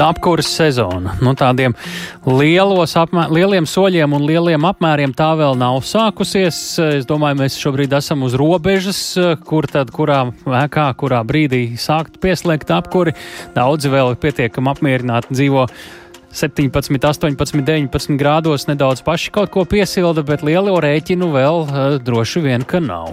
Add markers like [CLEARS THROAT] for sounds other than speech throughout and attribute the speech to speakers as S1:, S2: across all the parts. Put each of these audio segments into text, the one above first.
S1: Apkuras sezona. Nu, tādiem apmēr, lieliem soļiem un lieliem apmēriem tā vēl nav sākusies. Es domāju, mēs šobrīd esam uz robežas, kur tad, kurā vēkā, kurā brīdī sākt pieslēgt apkuri. Daudzi vēl pietiekami apmierināti dzīvo 17, 18, 19 grādos, nedaudz paši kaut ko piesilda, bet lielo rēķinu vēl uh, droši vien, ka nav.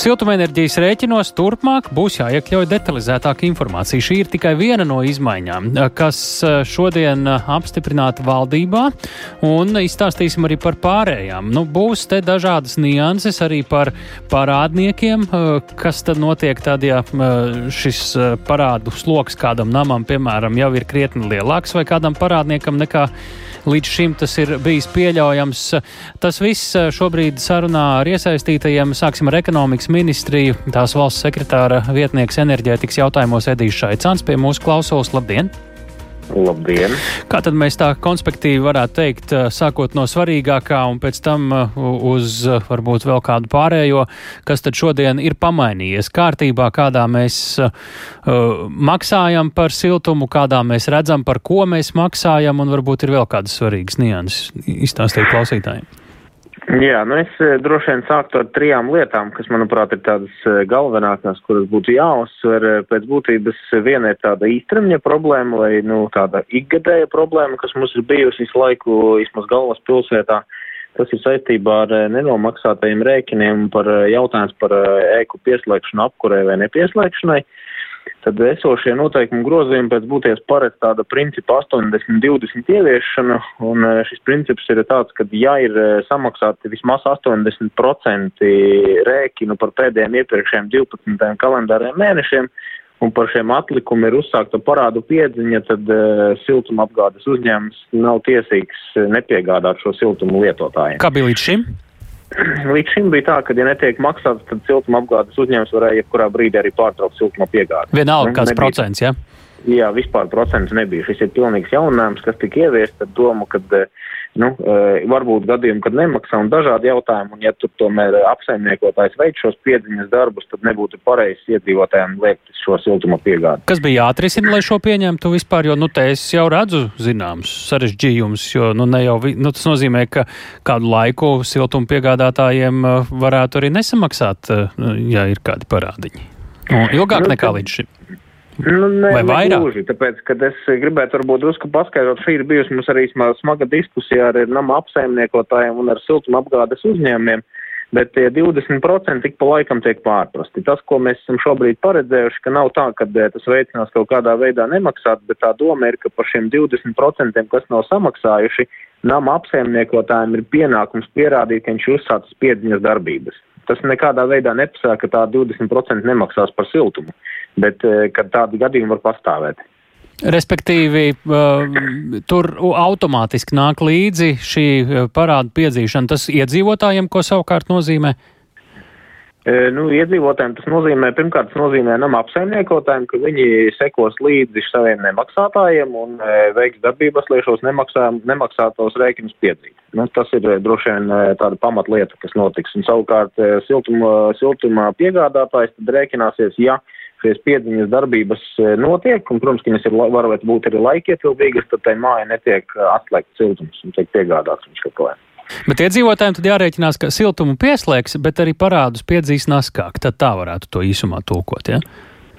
S1: Siltumenerģijas rēķinos turpmāk būs jāiekļauj detalizētāka informācija. Šī ir tikai viena no izmaiņām, kas eh, šodien eh, apstiprināta valdībā, un izstāstīsim arī par pārējām. Nu, būs te dažādas nianses arī par parādniekiem, eh, kas tad notiek tad, ja šis parādu sloks kādam namam, piemēram, jau ir krietni lielāks vai kādam parādniekam nekā līdz šim tas ir bijis pieļaujams. Tas viss šobrīd sarunā ar iesaistītajiem. Sāksim ar ekonomikas ministriju. Tās valsts sekretāra vietnieks enerģētikas jautājumos Edijs Šaicāns pie mūsu klausulas. Labdien!
S2: Labdien!
S1: Kā tad mēs tā konspektīvi varētu teikt, sākot no svarīgākā un pēc tam uz varbūt vēl kādu pārējo, kas tad šodien ir pamainījies kārtībā, kādā mēs uh, maksājam par siltumu, kādā mēs redzam, par ko mēs maksājam, un varbūt ir vēl kādas svarīgas nianses izstāstīt klausītājiem.
S2: Jā, nu es eh, droši vien sāktu ar trijām lietām, kas, manuprāt, ir tādas eh, galvenākās, kuras būtu jāuzsver. Eh, pēc būtības viena ir tāda īstermiņa problēma vai, nu, tāda ikgadēja problēma, kas mums ir bijusi visu laiku, vismaz galvaspilsētā. Tas ir saistībā ar nenomaksātajiem rēķiniem par jautājums par ēku pieslēgšanu apkurē vai nepieslēgšanai. Tad esošie noteikumu grozījumi pēc būties paredz tāda principa 80-20 ieviešanu, un e, šis princips ir tāds, ka ja ir e, samaksāti vismaz 80% rēķinu par pēdējiem iepriekšējiem 12 kalendāriem mēnešiem, un par šiem atlikumiem ir uzsākta parādu piedziņa, tad uh, siltuma apgādes uzņēmums nav tiesīgs nepiegādāt šo siltumu lietotājiem.
S1: Kā bija līdz šim? [CLEARS THROAT]
S2: Līdz šim bija tā, ka, ja netiek maksāts, tad siltuma apgādes uzņēmums varēja jebkurā brīdī arī pārtraukt siltuma piegādi.
S1: Vienalga, kāds nebija, procents, jā?
S2: Ja? Jā, vispār procents nebija. Šis ir pilnīgs jauninājums, kas tika ieviests ar domu, ka uh, nu, e, varbūt gadījumi, kad nemaksā un dažādi jautājumi, un ja tur tomēr apsaimniekotājs veids šos piedziņas darbus, tad nebūtu pareizi iedzīvotājiem liekt šo siltuma piegādi.
S1: Kas bija jāatrisina, lai šo pieņemtu vispār, jo, nu, te es jau redzu zināms sarežģījums, jo, nu, ne jau, nu, tas nozīmē, ka kādu laiku siltuma piegādātājiem e, varētu arī nesamaksāt, e, ja ir kādi parādiņi. Nu, ilgāk nu, nekā līdz šim.
S2: Nu, ne, Vai vairāk? Gluži, tāpēc, kad es gribētu varbūt drusku paskaidrot, šī ir bijusi mums arī smaga diskusija ar nama apsaimniekotājiem un ar siltuma apgādes uzņēmumiem, bet tie 20% tik pa laikam tiek pārprasti. Tas, ko mēs esam šobrīd paredzējuši, ka nav tā, ka eh, tas veicinās kaut kādā veidā nemaksāt, bet tā doma ir, ka par šiem 20%, kas nav samaksājuši, nama apsaimniekotājiem ir pienākums pierādīt, ka viņš uzsācis piedziņas darbības. Tas nekādā veidā nepasaka, ka tā 20% nemaksās par siltumu bet eh, kad tādi gadījumi var pastāvēt.
S1: Respektīvi, uh, tur automātiski nāk līdzi šī eh, parāda piedzīšana. Tas iedzīvotājiem, ko savukārt nozīmē?
S2: E, nu, iedzīvotājiem tas nozīmē, pirmkārt, tas nozīmē nama apsaimniekotājiem, ka viņi sekos līdzi saviem nemaksātājiem un e, veiks darbības, lai šos nemaksā, nemaksātos rēķinus piedzītu. Nu, tas ir droši vien tāda pamatlieta, kas notiks. Un savukārt siltuma, siltuma piegādātājs tad rēķināsies, ja šīs piedziņas darbības e, notiek, un, protams, ka viņas ir, varētu būt arī laikietilvīgas, tad tai māja netiek e, atslēgts siltums un tiek piegādāts viņš kā.
S1: Bet iedzīvotājiem tad jārēķinās, ka siltumu pieslēgs, bet arī parādus piedzīs naskāk. Tad tā varētu to īsumā tulkot, ja?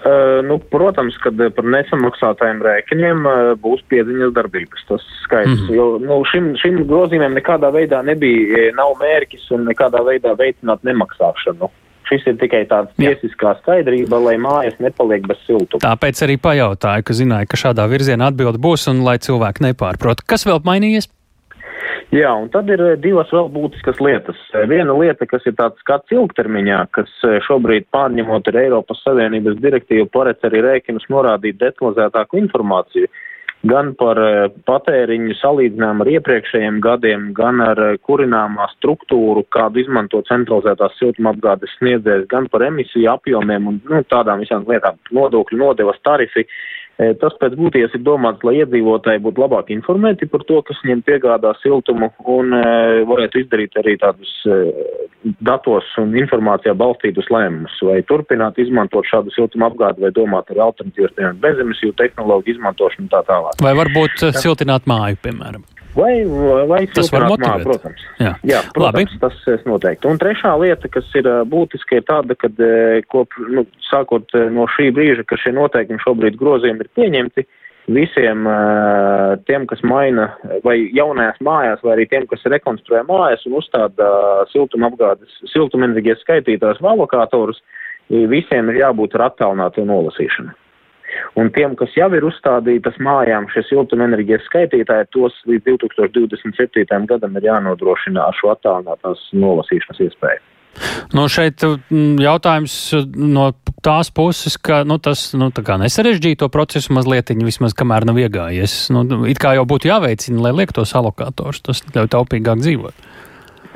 S2: Uh, nu, protams, ka par nesamaksātajiem rēķiniem uh, būs piedziņas darbības. Tas skaidrs. Mm -hmm. Jo nu, šim, šim grozījumam nekādā veidā nebija, nav mērķis un nekādā veidā veicināt nemaksāšanu. Šis ir tikai tāds tiesiskā skaidrība, lai mājas nepaliek bez siltuma.
S1: Tāpēc arī pajautāju, ka zināju, ka šādā virzienā atbildi būs un lai cilvēki nepārprot. Kas vēl mainījies?
S2: Jā, un tad ir eh, divas vēl būtiskas lietas. Eh, viena lieta, kas ir tāds skats ilgtermiņā, kas eh, šobrīd pārņemot ar Eiropas Savienības direktīvu paredz arī rēķinus norādīt detalizētāku informāciju gan par eh, patēriņu salīdzinām ar iepriekšējiem gadiem, gan ar eh, kurināmā struktūru, kādu izmanto centralizētās siltumapgādes sniedzējs, gan par emisiju apjomiem un nu, tādām visām lietām - nodokļu nodevas tarifi. Tas pēc būtības ir domāts, lai iedzīvotāji būtu labāk informēti par to, kas viņiem piegādā siltumu un varētu izdarīt arī tādus datos un informācijā balstītus lēmumus, vai turpināt izmantot šādu siltumu apgādi vai domāt ar alternatīvas, piemēram, bezemisiju tehnoloģiju izmantošanu un tā tālāk.
S1: Vai varbūt siltināt māju, piemēram?
S2: Vai, vai
S1: tas var motivēt?
S2: Protams. Jā, Jā protams, Labi. tas noteikti. Un trešā lieta, kas ir būtiska, ir tāda, ka kop, nu, sākot no šī brīža, ka šie noteikumi šobrīd grozījumi ir pieņemti, visiem tiem, kas maina vai jaunajās mājās, vai arī tiem, kas rekonstruē mājas un uzstāda siltumapgādes, siltumenerģijas skaitītājus vai lokātorus, visiem ir jābūt ar attālinātu nolasīšanu. Un tiem, kas jau ir uzstādītas mājām šie siltumenerģijas skaitītāji, tos līdz 2027. gadam ir jānodrošina ar šo attālinātās nolasīšanas iespēju.
S1: Nu, šeit mm, jautājums no tās puses, ka nu, tas nu, nesarežģīja to procesu mazliet, vismaz kamēr nav iegājies. Nu, it kā jau būtu jāveicina, lai liek tos alokātors, tas ļauj taupīgāk dzīvot.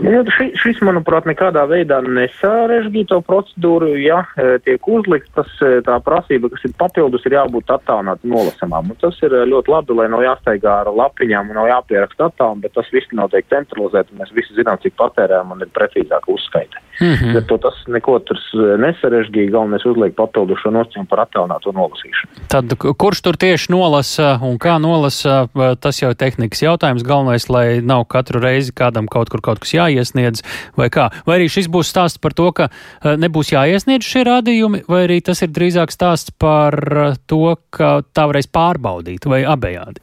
S2: Nu, ši, šis, manuprāt, nekādā veidā nesarežģīja to procedūru. Ja e, tiek uzlikts, tas e, tā prasība, kas ir papildus, ir jābūt attālināti nolasamām. Un tas ir e, ļoti labi, lai nav jāsteigā ar lapiņām un nav jāpieraksta attālum, bet tas viss notiek centralizēt, un mēs visi zinām, cik patērējam un ir precīzāka uzskaita. Mm -hmm. Bet to tas neko tur nesarežģīja, galvenais uzliek papildus šo nosacījumu par attālināto nolasīšanu.
S1: Tad kurš tur tieši nolasa un kā nolasa, tas jau ir tehnikas jautājums. Galvenais, lai nav katru reizi kādam kaut kur kaut kas jā jāiesniedz, vai kā? Vai arī šis būs stāsts par to, ka eh, nebūs jāiesniedz šie rādījumi, vai arī tas ir drīzāk stāsts par eh, to, ka tā varēs pārbaudīt vai abejādi?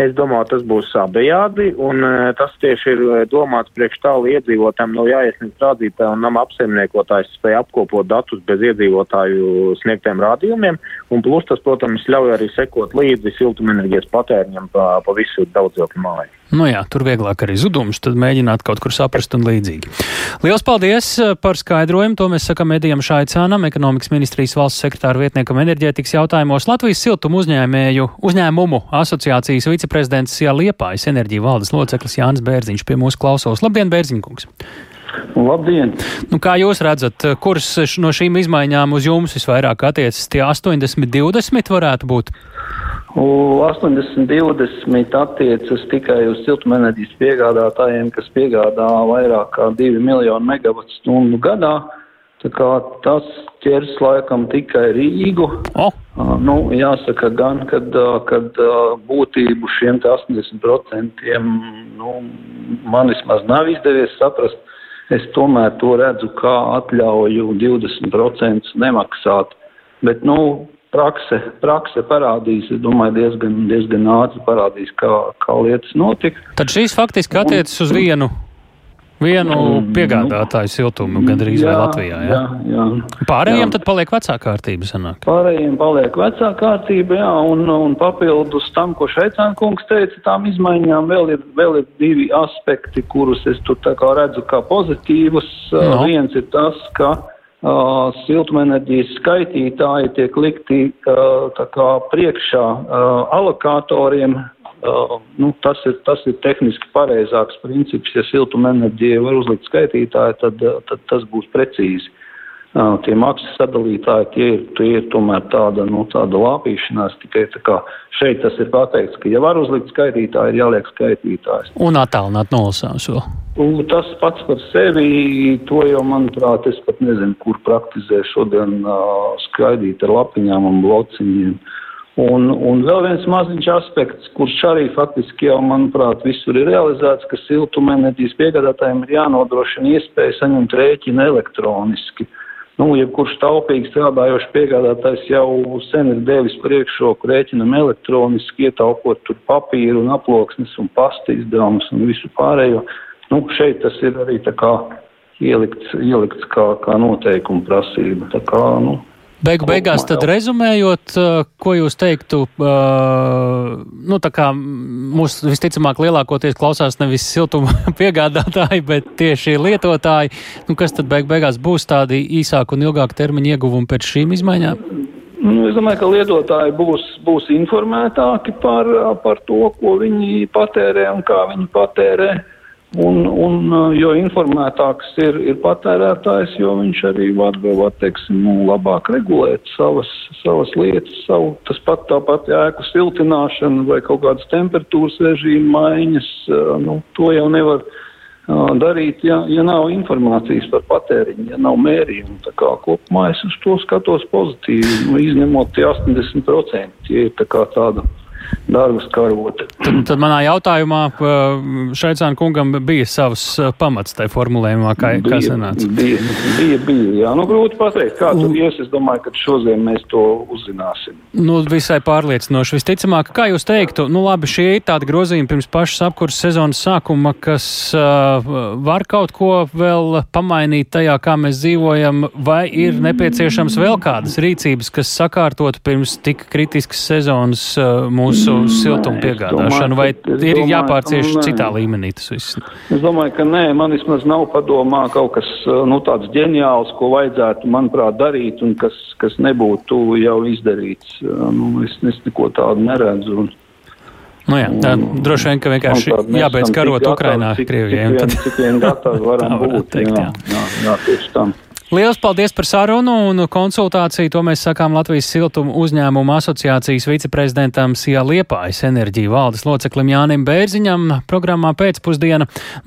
S2: Es domāju, tas būs abejādi, un eh, tas tieši ir domāts priekš tā, lai iedzīvotājiem nav jāiesniedz rādītāji un nama apsaimniekotājs spēj apkopot datus bez iedzīvotāju sniegtiem rādījumiem, un plus tas, protams, ļauj arī sekot līdzi siltumenerģijas patēriņam pa, pa visu daudzdzīvokļu māju.
S1: Nu jā, tur vieglāk arī zudums, tad mēģināt kaut kur saprast un līdzīgi. Lielas paldies eh, par skaidrojumu. To mēs sakam Edijam Šaicānam, ekonomikas ministrijas valsts sekretāra vietniekam enerģētikas jautājumos. Latvijas siltumu uzņēmēju uzņēmumu asociācijas viceprezidents Jā Liepājas enerģija valdes loceklis Jānis Bērziņš pie mūsu klausos. Labdien, Bērziņkungs!
S3: Labdien!
S1: Nu, kā jūs redzat, kuras no šīm izmaiņām uz jums visvairāk attiecas? Tie 80, 20 varētu būt?
S3: 80-20 attiecas tikai uz siltumenerģijas piegādātājiem, kas piegādā vairāk kā 2 miljonu megawatu stundu gadā. Tā kā tas ķers laikam tikai Rīgu.
S1: Oh.
S3: Uh, nu, jāsaka gan, kad, kad uh, būtību šiem 80% nu, man vismaz nav izdevies saprast. Es tomēr to redzu kā atļauju 20% nemaksāt. Bet, nu, prakse, prakse parādīs, es domāju, diezgan, diezgan ātri parādīs, kā, kā lietas notika.
S1: Tad šīs faktiski attiecas uz vienu. Vienu mm, piegādātāju siltumu gandrīz jā, vai Latvijā. Jā, jā, jā. Pārējiem jā. tad paliek vecā kārtība. Sanāk.
S3: Pārējiem paliek vecā kārtība, jā, un, un papildus tam, ko Šveicāna kungs teica, tām izmaiņām vēl ir, vēl ir divi aspekti, kurus es tur tā kā redzu kā pozitīvus. No. Viens ir tas, ka Uh, siltumenerģijas skaitītāji tiek likti uh, kā priekšā uh, alokatoriem. Nu, tas, ir, tas ir tehniski pareizāks princips. Ja siltumenerģija var uzlikt skaitītāju, tad, tad tas būs precīzi. Tie maksas sadalītāji, tie ir, tie ir tomēr tāda, nu, tāda lāpīšanās, tikai tā kā šeit tas ir pateikts, ka ja var uzlikt skaitītāju, ir jāliek skaitītājs.
S1: Un attālināt vēl.
S3: Un tas pats par sevi, to jau, manuprāt, es pat nezinu, kur praktizē šodien uh, skaidīt ar lapiņām un blociņiem. Un, un vēl viens maziņš aspekts, kurš arī faktiski jau, manuprāt, visur ir realizēts, ka siltumenerģijas piegādātājiem ir jānodrošina iespēja saņemt rēķinu elektroniski. Nu, jebkurš taupīgi strādājošs piegādātājs jau sen ir devis priekšroku rēķinam elektroniski, ietaupot tur papīru un aploksnes un pasta izdevumus un visu pārējo. Nu, šeit tas ir arī kā ielikts, ielikts kā, kā noteikuma prasība. Tā kā, nu,
S1: Beigu beigās, tad rezumējot, uh, ko jūs teiktu, uh, nu, tā kā mūs visticamāk lielākoties klausās nevis siltuma [LAUGHS] piegādātāji, bet tieši lietotāji, nu, kas tad beigu beigās būs tādi īsāku un ilgāku termiņu ieguvumi pēc šīm izmaiņām?
S3: Nu, es domāju, ka lietotāji būs, būs informētāki par, par to, ko viņi patērē un kā viņi patērē. Un, un, jo informētāks ir, ir patērētājs, jo viņš arī var, var teiksim, nu, labāk regulēt savas, savas lietas, savu, tas pat tāpat ēku siltināšana vai kaut kādas temperatūras režīma maiņas, nu, to jau nevar darīt, ja, ja nav informācijas par patēriņu, ja nav mērījumu. Tā kā kopumā es uz to skatos pozitīvi, nu, izņemot tie 80%, ja ir tā kā tāda dārgas karote.
S1: Tad, tad manā jautājumā Šaicāna kungam bija savs uh, pamats tajā formulējumā, kā, bija, kā sanāca.
S3: Bija, bija, bija, jā. Nu, grūti pateikt, kā tur ies. Es domāju, ka šodien mēs to uzzināsim.
S1: Nu, visai pārliecinoši. Visticamāk, kā jūs teiktu, nu labi, šie ir tādi grozījumi pirms pašas apkurses sezonas sākuma, kas uh, var kaut ko vēl pamainīt tajā, kā mēs dzīvojam, vai ir nepieciešams vēl kādas rīcības, kas sakārtotu pirms tik kritiskas sezonas uh, mūsu mm, siltumu piegādāšanu, vai ir domāju, jāpārcieš citā līmenī tas viss?
S3: Es domāju, ka nē, man vismaz nav padomā kaut kas nu, tāds ģeniāls, ko vajadzētu, manuprāt, darīt un kas, kas nebūtu jau izdarīts. Nu, es, es neko tādu neredzu. Un,
S1: Nu jā, tā, droši vien, ka vienkārši jābeidz karot Ukrainā, Krievijai.
S3: Vien, cik vien gatavi [LAUGHS] varam būt. Jā, jā, jā, tieši tam.
S1: Lielas paldies par sarunu un konsultāciju. To mēs sakām Latvijas siltumu uzņēmumu asociācijas viceprezidentam Sijā Liepājas enerģija valdes loceklim Jānim Bērziņam programmā pēcpusdiena.